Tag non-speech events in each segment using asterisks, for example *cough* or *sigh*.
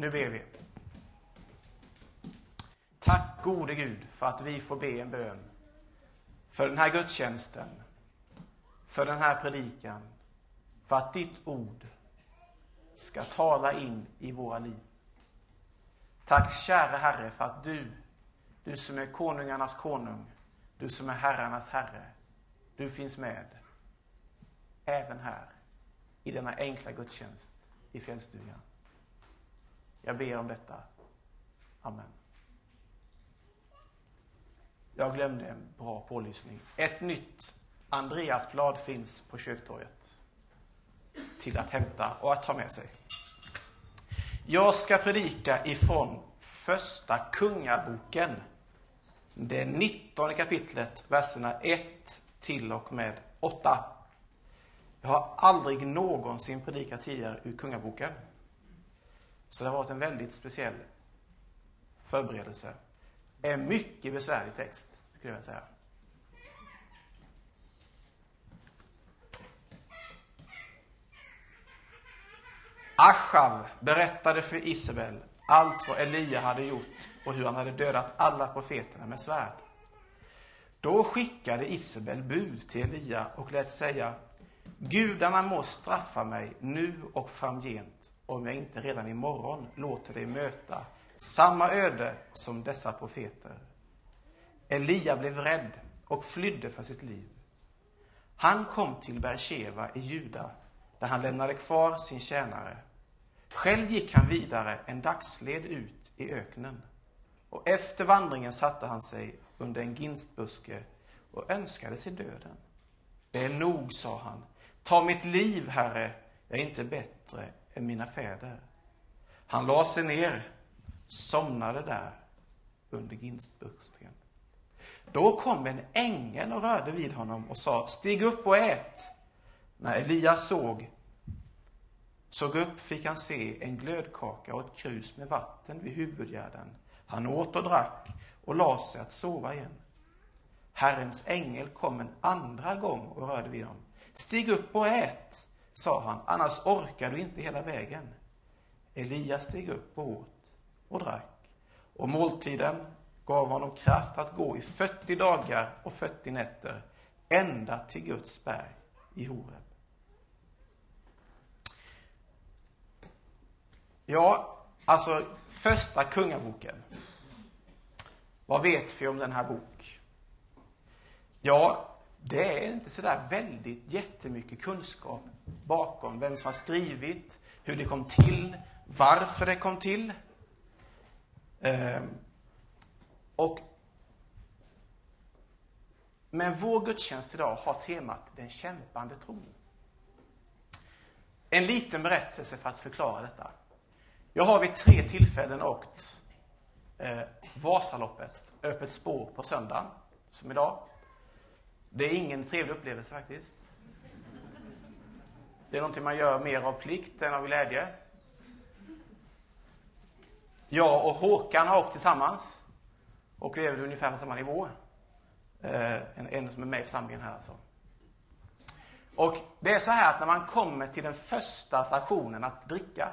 Nu ber vi. Tack gode Gud för att vi får be en bön. För den här gudstjänsten. För den här predikan. För att ditt ord ska tala in i våra liv. Tack käre Herre för att du, du som är konungarnas konung, du som är herrarnas herre, du finns med även här i denna enkla gudstjänst i fjällstugan. Jag ber om detta. Amen. Jag glömde en bra pålysning. Ett nytt Andreasblad finns på köktorget till att hämta och att ta med sig. Jag ska predika ifrån Första Kungaboken. Det 19 kapitlet, verserna 1 till och med 8. Jag har aldrig någonsin predikat tidigare ur Kungaboken. Så det har varit en väldigt speciell förberedelse. En mycket besvärlig text, skulle jag säga. Achav berättade för Isabel allt vad Elia hade gjort och hur han hade dödat alla profeterna med svärd. Då skickade Isabel bud till Elia och lät säga Gudarna må straffa mig nu och framgent om jag inte redan imorgon låter dig möta samma öde som dessa profeter. Elia blev rädd och flydde för sitt liv. Han kom till Bersheva i Juda, där han lämnade kvar sin tjänare. Själv gick han vidare en dagsled ut i öknen. Och efter vandringen satte han sig under en ginstbuske och önskade sig döden. Det är nog, sa han. Ta mitt liv, Herre, jag är inte bättre än mina fäder. Han la sig ner, somnade där under ginstbusken. Då kom en ängel och rörde vid honom och sa, stig upp och ät. När Elias såg, såg upp fick han se en glödkaka och ett krus med vatten vid huvudgärden. Han åt och drack och la sig att sova igen. Herrens ängel kom en andra gång och rörde vid honom. Stig upp och ät, sa han, annars orkar du inte hela vägen. Elias steg upp och åt och drack. Och måltiden gav honom kraft att gå i 40 dagar och 40 nätter ända till Guds berg i Horeb. Ja, alltså första kungaboken. Vad vet vi om den här bok? Ja, det är inte sådär väldigt jättemycket kunskap bakom vem som har skrivit, hur det kom till, varför det kom till. Ehm, och men vår gudstjänst idag har temat Den kämpande tron. En liten berättelse för att förklara detta. Jag har vid tre tillfällen åkt eh, Vasaloppet, öppet spår på söndagen, som idag. Det är ingen trevlig upplevelse faktiskt. Det är någonting man gör mer av plikt än av glädje. Jag och Håkan har åkt tillsammans. Och vi är väl ungefär på samma nivå. Eh, en, en som är med i församlingen här alltså. Och det är så här att när man kommer till den första stationen att dricka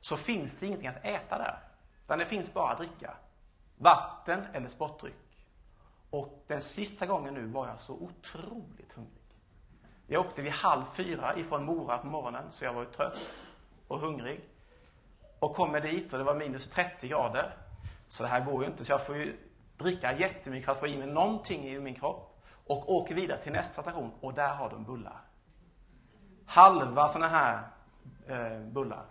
så finns det ingenting att äta där. Utan det finns bara att dricka. Vatten eller sportdryck. Och den sista gången nu var jag så otroligt hungrig. Jag åkte vid halv fyra ifrån Mora på morgonen, så jag var ju trött och hungrig. Och kommer dit och det var minus 30 grader. Så det här går ju inte, så jag får ju dricka jättemycket för att få i mig någonting i min kropp. Och åker vidare till nästa station och där har de bullar. Halva såna här eh, bullar.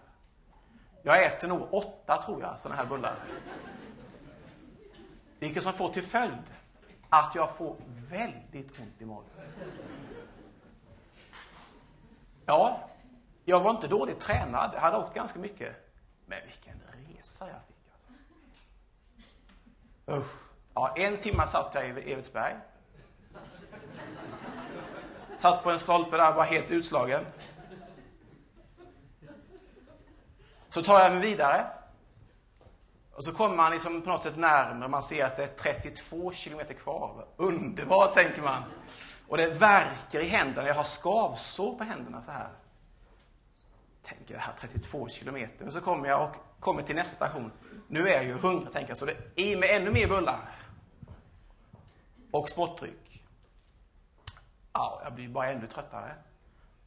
Jag äter nog åtta, tror jag, såna här bullar. Vilket som får till följd att jag får väldigt ont i magen. Ja, jag var inte dåligt tränad. Jag hade åkt ganska mycket. Men vilken resa jag fick alltså. Usch. Ja, en timme satt jag i Evertsberg. Satt på en stolpe där, var helt utslagen. Så tar jag mig vidare. Och så kommer man liksom på något sätt närmare, man ser att det är 32 kilometer kvar. Underbart, tänker man. Och det verkar i händerna, jag har skavsår på händerna så här. Tänker det här 32 kilometer. Och så kommer jag och kommer till nästa station. Nu är jag ju hungrig, tänker jag, så det är i med ännu mer bullar. Och sportdryck. Ja, jag blir bara ännu tröttare.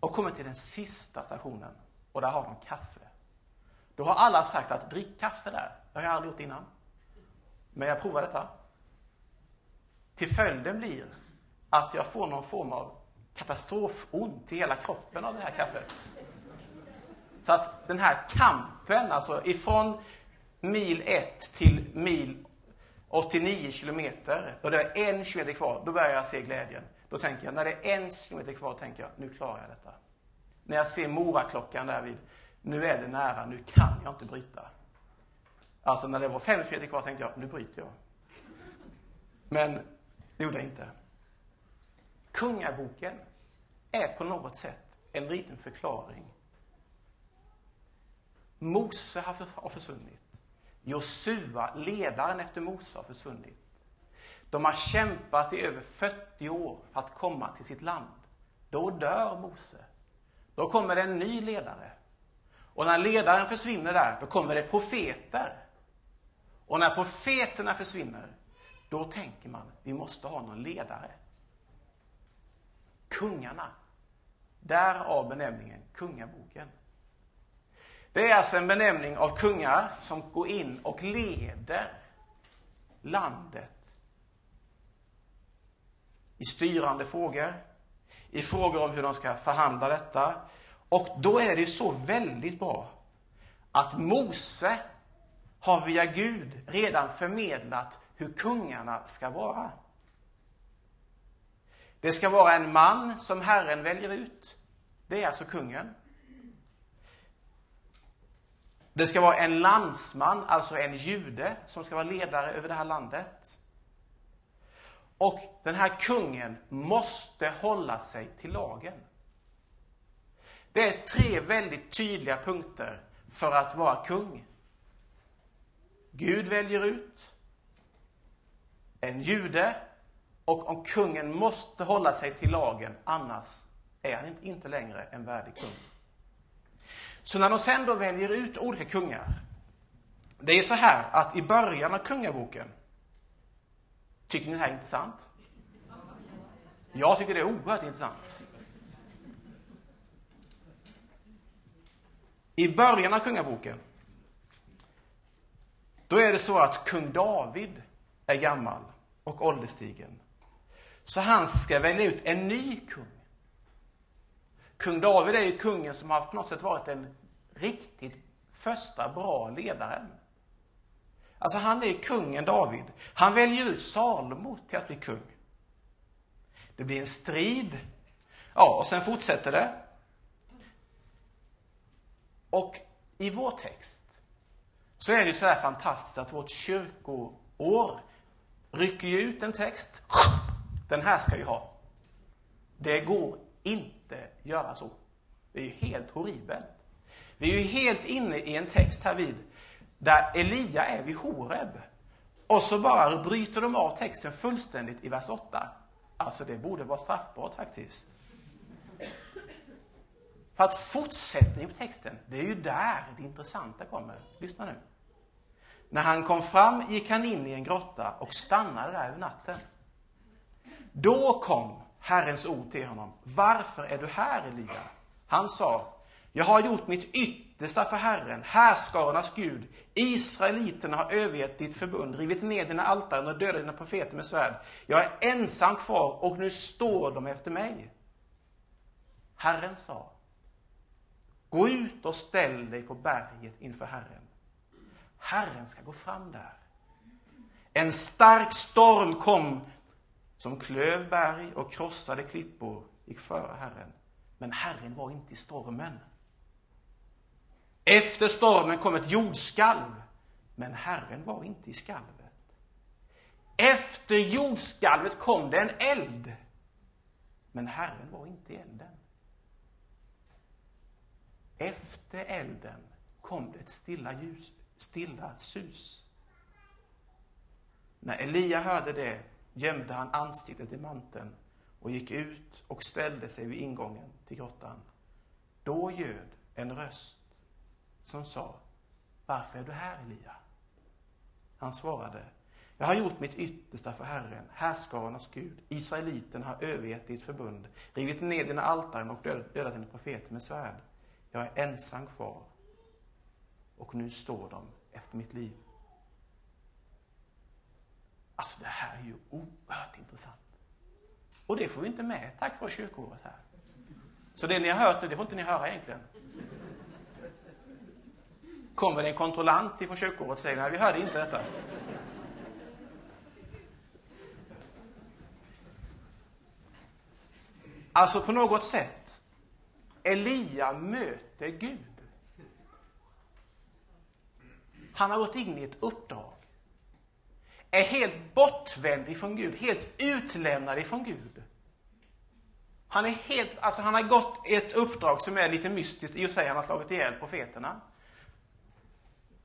Och kommer till den sista stationen. Och där har de kaffe. Då har alla sagt att drick kaffe där. Det har jag aldrig gjort innan. Men jag provar detta. Till följden blir att jag får någon form av katastrofont i hela kroppen av det här kaffet. Så att den här kampen, alltså ifrån mil 1 till mil 89 kilometer, och det är en kilometer kvar, då börjar jag se glädjen. Då tänker jag, när det är en kilometer kvar, tänker jag, nu klarar jag detta. När jag ser Moraklockan där vid, nu är det nära, nu kan jag inte bryta. Alltså när det var fem kilometer kvar tänkte jag, nu bryter jag. Men det gjorde jag inte. Kungaboken är på något sätt en liten förklaring. Mose har försvunnit. Josua, ledaren efter Mose, har försvunnit. De har kämpat i över 40 år för att komma till sitt land. Då dör Mose. Då kommer det en ny ledare. Och när ledaren försvinner där, då kommer det profeter. Och när profeterna försvinner, då tänker man, vi måste ha någon ledare. Kungarna. Därav benämningen Kungaboken. Det är alltså en benämning av kungar som går in och leder landet i styrande frågor, i frågor om hur de ska förhandla detta. Och då är det ju så väldigt bra att Mose har via Gud redan förmedlat hur kungarna ska vara. Det ska vara en man som Herren väljer ut. Det är alltså kungen. Det ska vara en landsman, alltså en jude, som ska vara ledare över det här landet. Och den här kungen måste hålla sig till lagen. Det är tre väldigt tydliga punkter för att vara kung. Gud väljer ut en jude och om kungen måste hålla sig till lagen, annars är han inte längre en värdig kung. Så när de sen då väljer ut olika kungar, det är så här att i början av kungaboken, tycker ni det här är intressant? Jag tycker det är oerhört intressant. I början av kungaboken, då är det så att kung David är gammal och ålderstigen. Så han ska välja ut en ny kung. Kung David är ju kungen som har på något sätt varit den riktigt första bra ledaren. Alltså han är kungen David. Han väljer ut Salomo till att bli kung. Det blir en strid. Ja, och sen fortsätter det. Och i vår text så är det ju så här fantastiskt att vårt kyrkoår rycker ju ut en text. Den här ska vi ha. Det går inte göra så. Det är ju helt horribelt. Vi är ju helt inne i en text här vid där Elia är vid Horeb. Och så bara bryter de av texten fullständigt i vers 8. Alltså det borde vara straffbart faktiskt. För att fortsättningen på texten, det är ju där det intressanta kommer. Lyssna nu. När han kom fram gick han in i en grotta och stannade där över natten. Då kom Herrens ord till honom. Varför är du här, Elia? Han sa, jag har gjort mitt yttersta för Herren, härskarornas Gud. Israeliterna har övergett ditt förbund, rivit ner dina altaren och dödat dina profeter med svärd. Jag är ensam kvar och nu står de efter mig. Herren sa, gå ut och ställ dig på berget inför Herren. Herren ska gå fram där. En stark storm kom som klöv berg och krossade klippor, gick före Herren. Men Herren var inte i stormen. Efter stormen kom ett jordskalv, men Herren var inte i skalvet. Efter jordskalvet kom det en eld, men Herren var inte i elden. Efter elden kom det ett stilla ljus, stilla sus. När Elia hörde det gömde han ansiktet i manteln och gick ut och ställde sig vid ingången till grottan. Då ljöd en röst som sa Varför är du här, Elia? Han svarade, jag har gjort mitt yttersta för Herren, härskarornas Gud. Israeliten har övergett ditt förbund, rivit ner dina altaren och dödat dina profeter med svärd. Jag är ensam kvar. Och nu står de efter mitt liv. Alltså det här är ju oerhört intressant. Och det får vi inte med tack vare kyrkoåret här. Så det ni har hört nu, det får inte ni höra egentligen. Kommer det en kontrollant ifrån kyrkoåret och säger nej, vi hörde inte detta. Alltså på något sätt, Elia möter Gud. Han har gått in i ett uppdrag. Är helt bortvänd ifrån Gud, helt utlämnad ifrån Gud. Han är helt, alltså han har gått ett uppdrag som är lite mystiskt, i och sig han har slagit ihjäl profeterna.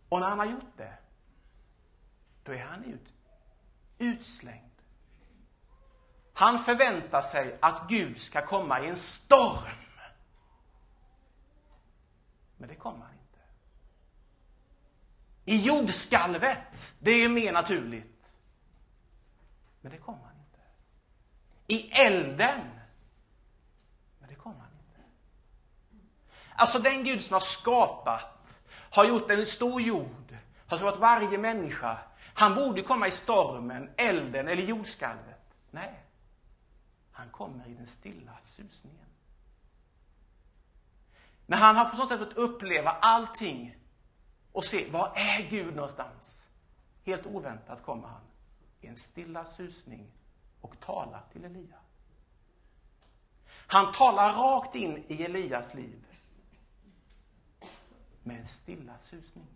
Och när han har gjort det, då är han ut, utslängd. Han förväntar sig att Gud ska komma i en storm. Men det kommer han inte. I jordskalvet, det är ju mer naturligt. Men det kommer han inte. I elden, men det kommer han inte. Alltså den Gud som har skapat, har gjort en stor jord, har skapat varje människa. Han borde komma i stormen, elden eller jordskalvet. Nej. Han kommer i den stilla susningen. När han har på sånt sätt fått uppleva allting och se, var är Gud någonstans? Helt oväntat kommer han i en stilla susning och talar till Elia. Han talar rakt in i Elias liv med en stilla susning.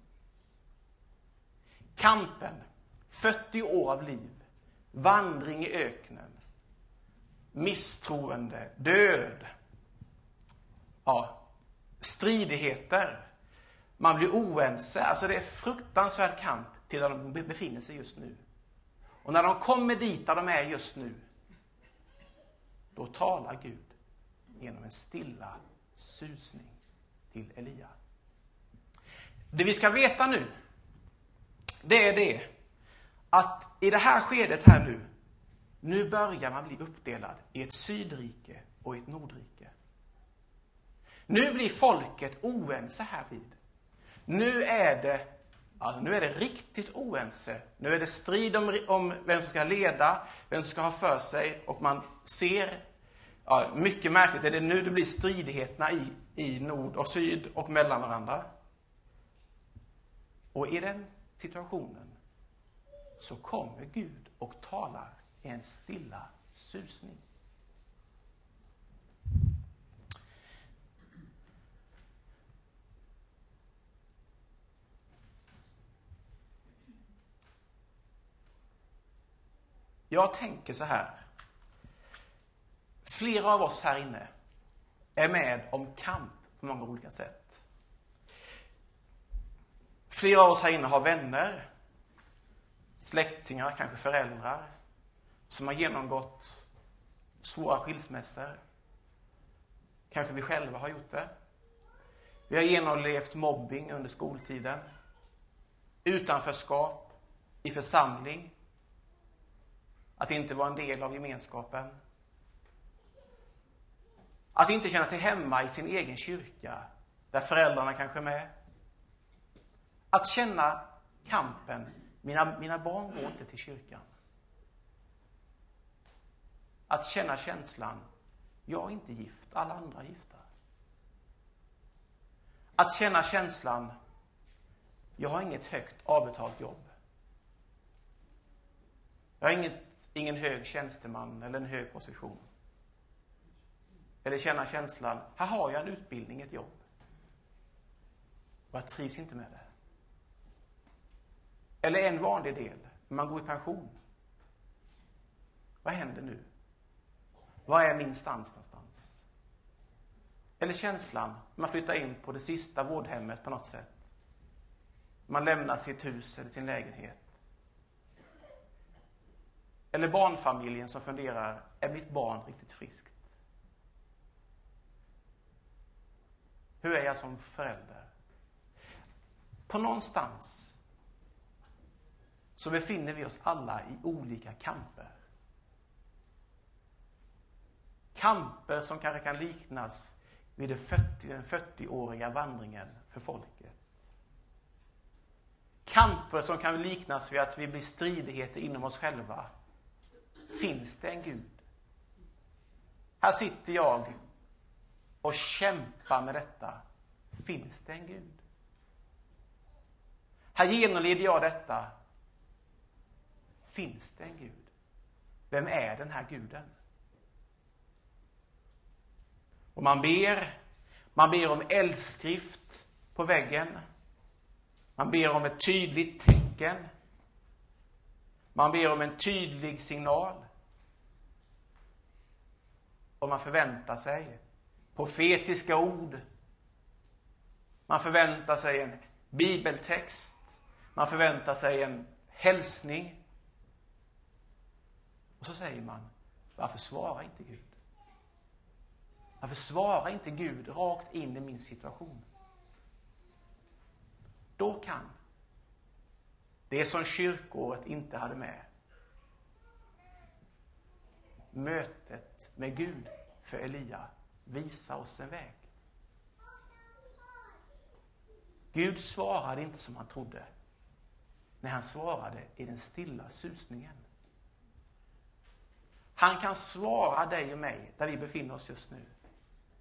Kampen, 40 år av liv, vandring i öknen, misstroende, död, ja, stridigheter. Man blir oense. Alltså det är fruktansvärd kamp till där de befinner sig just nu. Och när de kommer dit där de är just nu, då talar Gud genom en stilla susning till Elia. Det vi ska veta nu, det är det att i det här skedet här nu, nu börjar man bli uppdelad i ett sydrike och ett nordrike. Nu blir folket oense här vid, nu är det, alltså nu är det riktigt oense. Nu är det strid om, om vem som ska leda, vem som ska ha för sig och man ser, ja, mycket märkligt är det nu det blir stridigheterna i, i nord och syd och mellan varandra. Och i den situationen så kommer Gud och talar i en stilla susning. Jag tänker så här. Flera av oss här inne är med om kamp på många olika sätt. Flera av oss här inne har vänner, släktingar, kanske föräldrar som har genomgått svåra skilsmässor. Kanske vi själva har gjort det. Vi har genomlevt mobbing under skoltiden. Utanförskap i församling. Att inte vara en del av gemenskapen. Att inte känna sig hemma i sin egen kyrka, där föräldrarna kanske är med. Att känna kampen, mina, mina barn går inte till kyrkan. Att känna känslan, jag är inte gift, alla andra är gifta. Att känna känslan, jag har inget högt avbetalt jobb. Jag har inget, ingen hög tjänsteman eller en hög position. Eller känna känslan, här har jag en utbildning, ett jobb. Och jag trivs inte med det. Eller en vanlig del, man går i pension. Vad händer nu? Var är min stans någonstans? Eller känslan, man flyttar in på det sista vårdhemmet på något sätt. Man lämnar sitt hus eller sin lägenhet. Eller barnfamiljen som funderar, är mitt barn riktigt friskt? Hur är jag som förälder? på någonstans så befinner vi oss alla i olika kamper. Kamper som kanske kan liknas vid den 40-åriga vandringen för folket. Kamper som kan liknas vid att vi blir stridigheter inom oss själva. Finns det en Gud? Här sitter jag och kämpar med detta. Finns det en Gud? Här genomlider jag detta. Finns det en Gud? Vem är den här guden? Och man ber, man ber om eldskrift på väggen. Man ber om ett tydligt tecken. Man ber om en tydlig signal. Och man förväntar sig profetiska ord. Man förväntar sig en bibeltext. Man förväntar sig en hälsning. Och så säger man, varför svarar inte Gud? Varför svarar inte Gud rakt in i min situation? Då kan det som kyrkåret inte hade med mötet med Gud för Elia visa oss en väg. Gud svarade inte som han trodde när han svarade i den stilla susningen. Han kan svara dig och mig där vi befinner oss just nu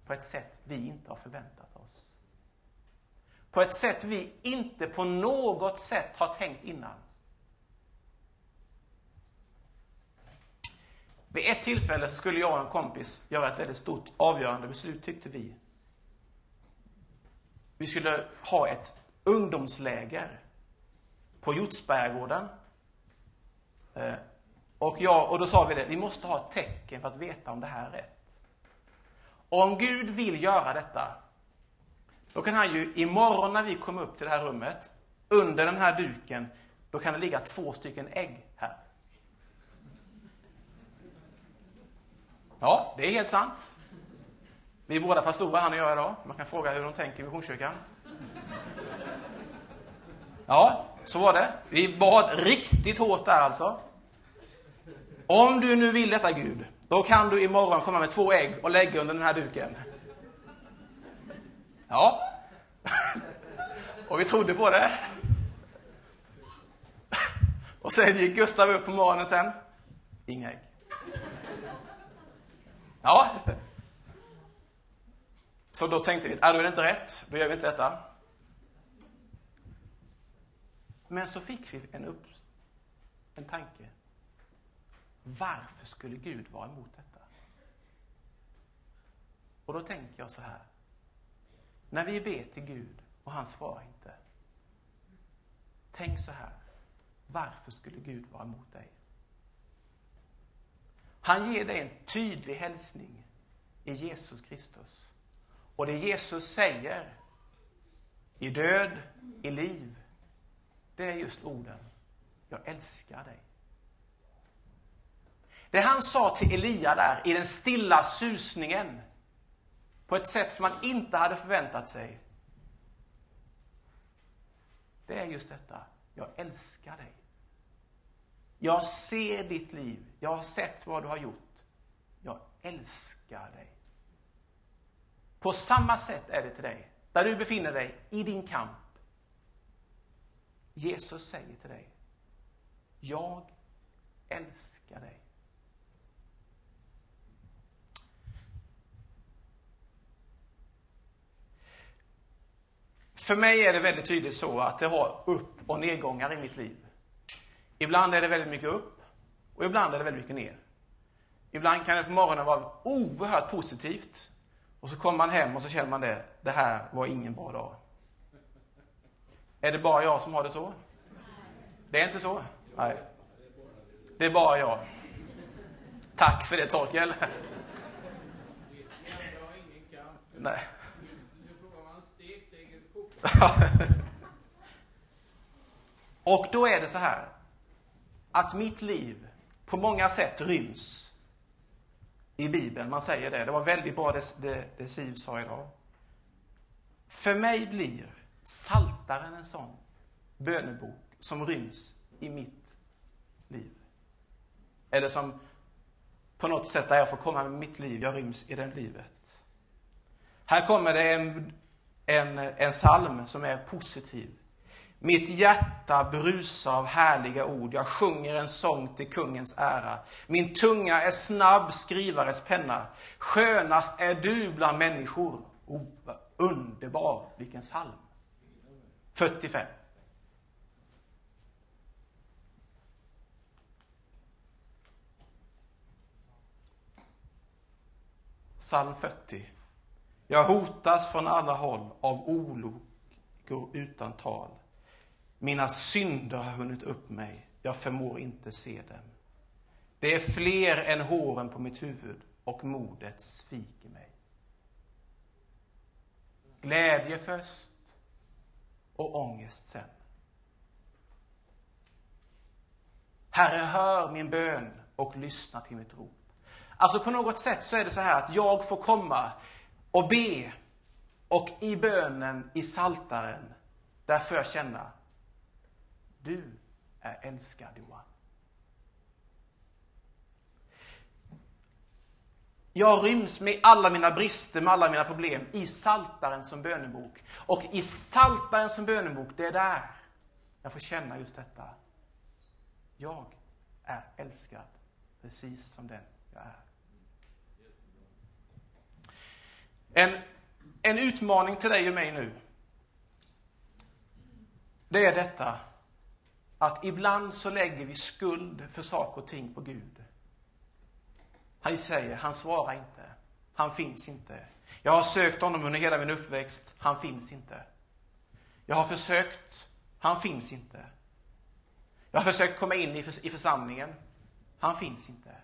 på ett sätt vi inte har förväntat oss. På ett sätt vi inte på något sätt har tänkt innan. Vid ett tillfälle skulle jag och en kompis göra ett väldigt stort avgörande beslut, tyckte vi. Vi skulle ha ett ungdomsläger på Hjortsbergagården. Eh, och, jag, och då sa vi det, vi måste ha ett tecken för att veta om det här är rätt. Och om Gud vill göra detta, då kan han ju imorgon när vi kommer upp till det här rummet, under den här duken, då kan det ligga två stycken ägg här. Ja, det är helt sant. Vi är båda pastorer, han och jag idag. Man kan fråga hur de tänker i Missionskyrkan. Ja, så var det. Vi bad riktigt hårt där alltså. Om du nu vill detta Gud, då kan du imorgon komma med två ägg och lägga under den här duken. Ja. Och vi trodde på det. Och sen gick Gustav upp på morgonen sen. Inga ägg. Ja. Så då tänkte vi, är det inte rätt, då gör vi inte detta. Men så fick vi en, upp, en tanke. Varför skulle Gud vara emot detta? Och då tänker jag så här. När vi ber till Gud och han svarar inte. Tänk så här. Varför skulle Gud vara emot dig? Han ger dig en tydlig hälsning i Jesus Kristus. Och det Jesus säger i död, i liv, det är just orden. Jag älskar dig. Det han sa till Elia där i den stilla susningen på ett sätt som man inte hade förväntat sig. Det är just detta. Jag älskar dig. Jag ser ditt liv. Jag har sett vad du har gjort. Jag älskar dig. På samma sätt är det till dig, där du befinner dig i din kamp. Jesus säger till dig, jag älskar dig. För mig är det väldigt tydligt så att det har upp och nedgångar i mitt liv. Ibland är det väldigt mycket upp och ibland är det väldigt mycket ner. Ibland kan det på morgonen vara oerhört positivt och så kommer man hem och så känner man det, det här var ingen bra dag. Är det bara jag som har det så? Det är inte så? Nej. Det är bara jag. Tack för det Torkel. Nej. *laughs* Och då är det så här att mitt liv på många sätt ryms i Bibeln. Man säger det. Det var väldigt bra det, det, det Siv sa idag. För mig blir Saltaren en sån bönebok som ryms i mitt liv? Eller som på något sätt där jag får komma med mitt liv, jag ryms i det livet. Här kommer det en, en, en psalm som är positiv. Mitt hjärta brusar av härliga ord. Jag sjunger en sång till kungens ära. Min tunga är snabb skrivares penna. Skönast är du bland människor. Oh, vad underbar! Vilken psalm. 45. Psalm 40. Jag hotas från alla håll av olyckor utan tal. Mina synder har hunnit upp mig, jag förmår inte se dem. Det är fler än håren på mitt huvud och modet sviker mig. Glädje först och ångest sen. Herre, hör min bön och lyssna till mitt rop. Alltså på något sätt så är det så här att jag får komma och be och i bönen i saltaren där får jag känna du är älskad Johan. Jag ryms med alla mina brister, med alla mina problem i Saltaren som bönebok. Och i Saltaren som bönebok, det är där jag får känna just detta. Jag är älskad precis som den jag är. En, en utmaning till dig och mig nu. Det är detta att ibland så lägger vi skuld för saker och ting på Gud. Han säger, han svarar inte. Han finns inte. Jag har sökt honom under hela min uppväxt. Han finns inte. Jag har försökt. Han finns inte. Jag har försökt komma in i, i församlingen. Han finns inte.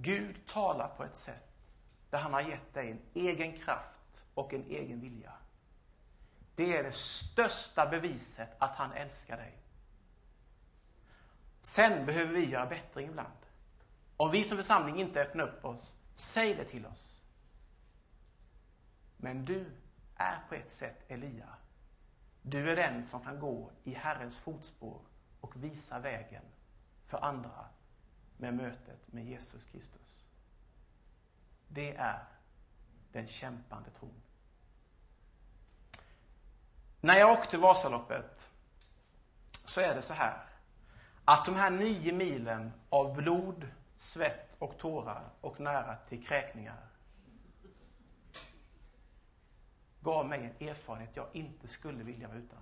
Gud talar på ett sätt där han har gett dig en egen kraft och en egen vilja. Det är det största beviset att han älskar dig. Sen behöver vi göra bättring ibland. Om vi som församling inte öppnar upp oss, säg det till oss. Men du är på ett sätt Elia. Du är den som kan gå i Herrens fotspår och visa vägen för andra med mötet med Jesus Kristus. Det är den kämpande tron. När jag åkte Vasaloppet så är det så här att de här nio milen av blod, svett och tårar och nära till kräkningar gav mig en erfarenhet jag inte skulle vilja vara utan.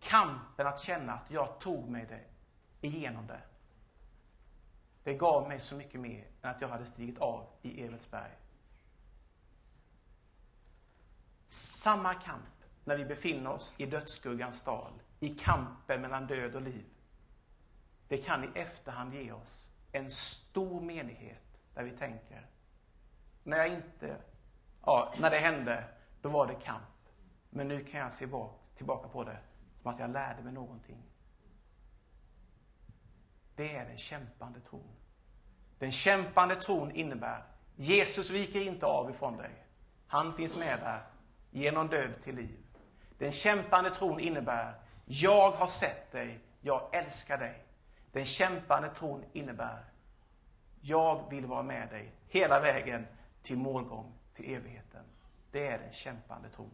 Kampen att känna att jag tog mig det igenom det. Det gav mig så mycket mer än att jag hade stigit av i Evertsberg. Samma kamp när vi befinner oss i dödsskuggans dal, i kampen mellan död och liv. Det kan i efterhand ge oss en stor menighet där vi tänker, när jag inte, ja, när det hände, då var det kamp. Men nu kan jag se tillbaka på det som att jag lärde mig någonting. Det är den kämpande tron. Den kämpande tron innebär, Jesus viker inte av ifrån dig. Han finns med där genom död till liv. Den kämpande tron innebär, jag har sett dig, jag älskar dig. Den kämpande tron innebär, jag vill vara med dig hela vägen till målgång, till evigheten. Det är den kämpande tron.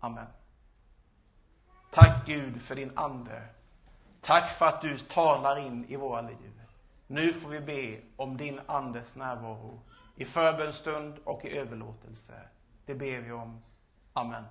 Amen. Tack Gud för din Ande. Tack för att du talar in i våra liv. Nu får vi be om din Andes närvaro i förbönstund och i överlåtelse. Det ber vi om. Amen.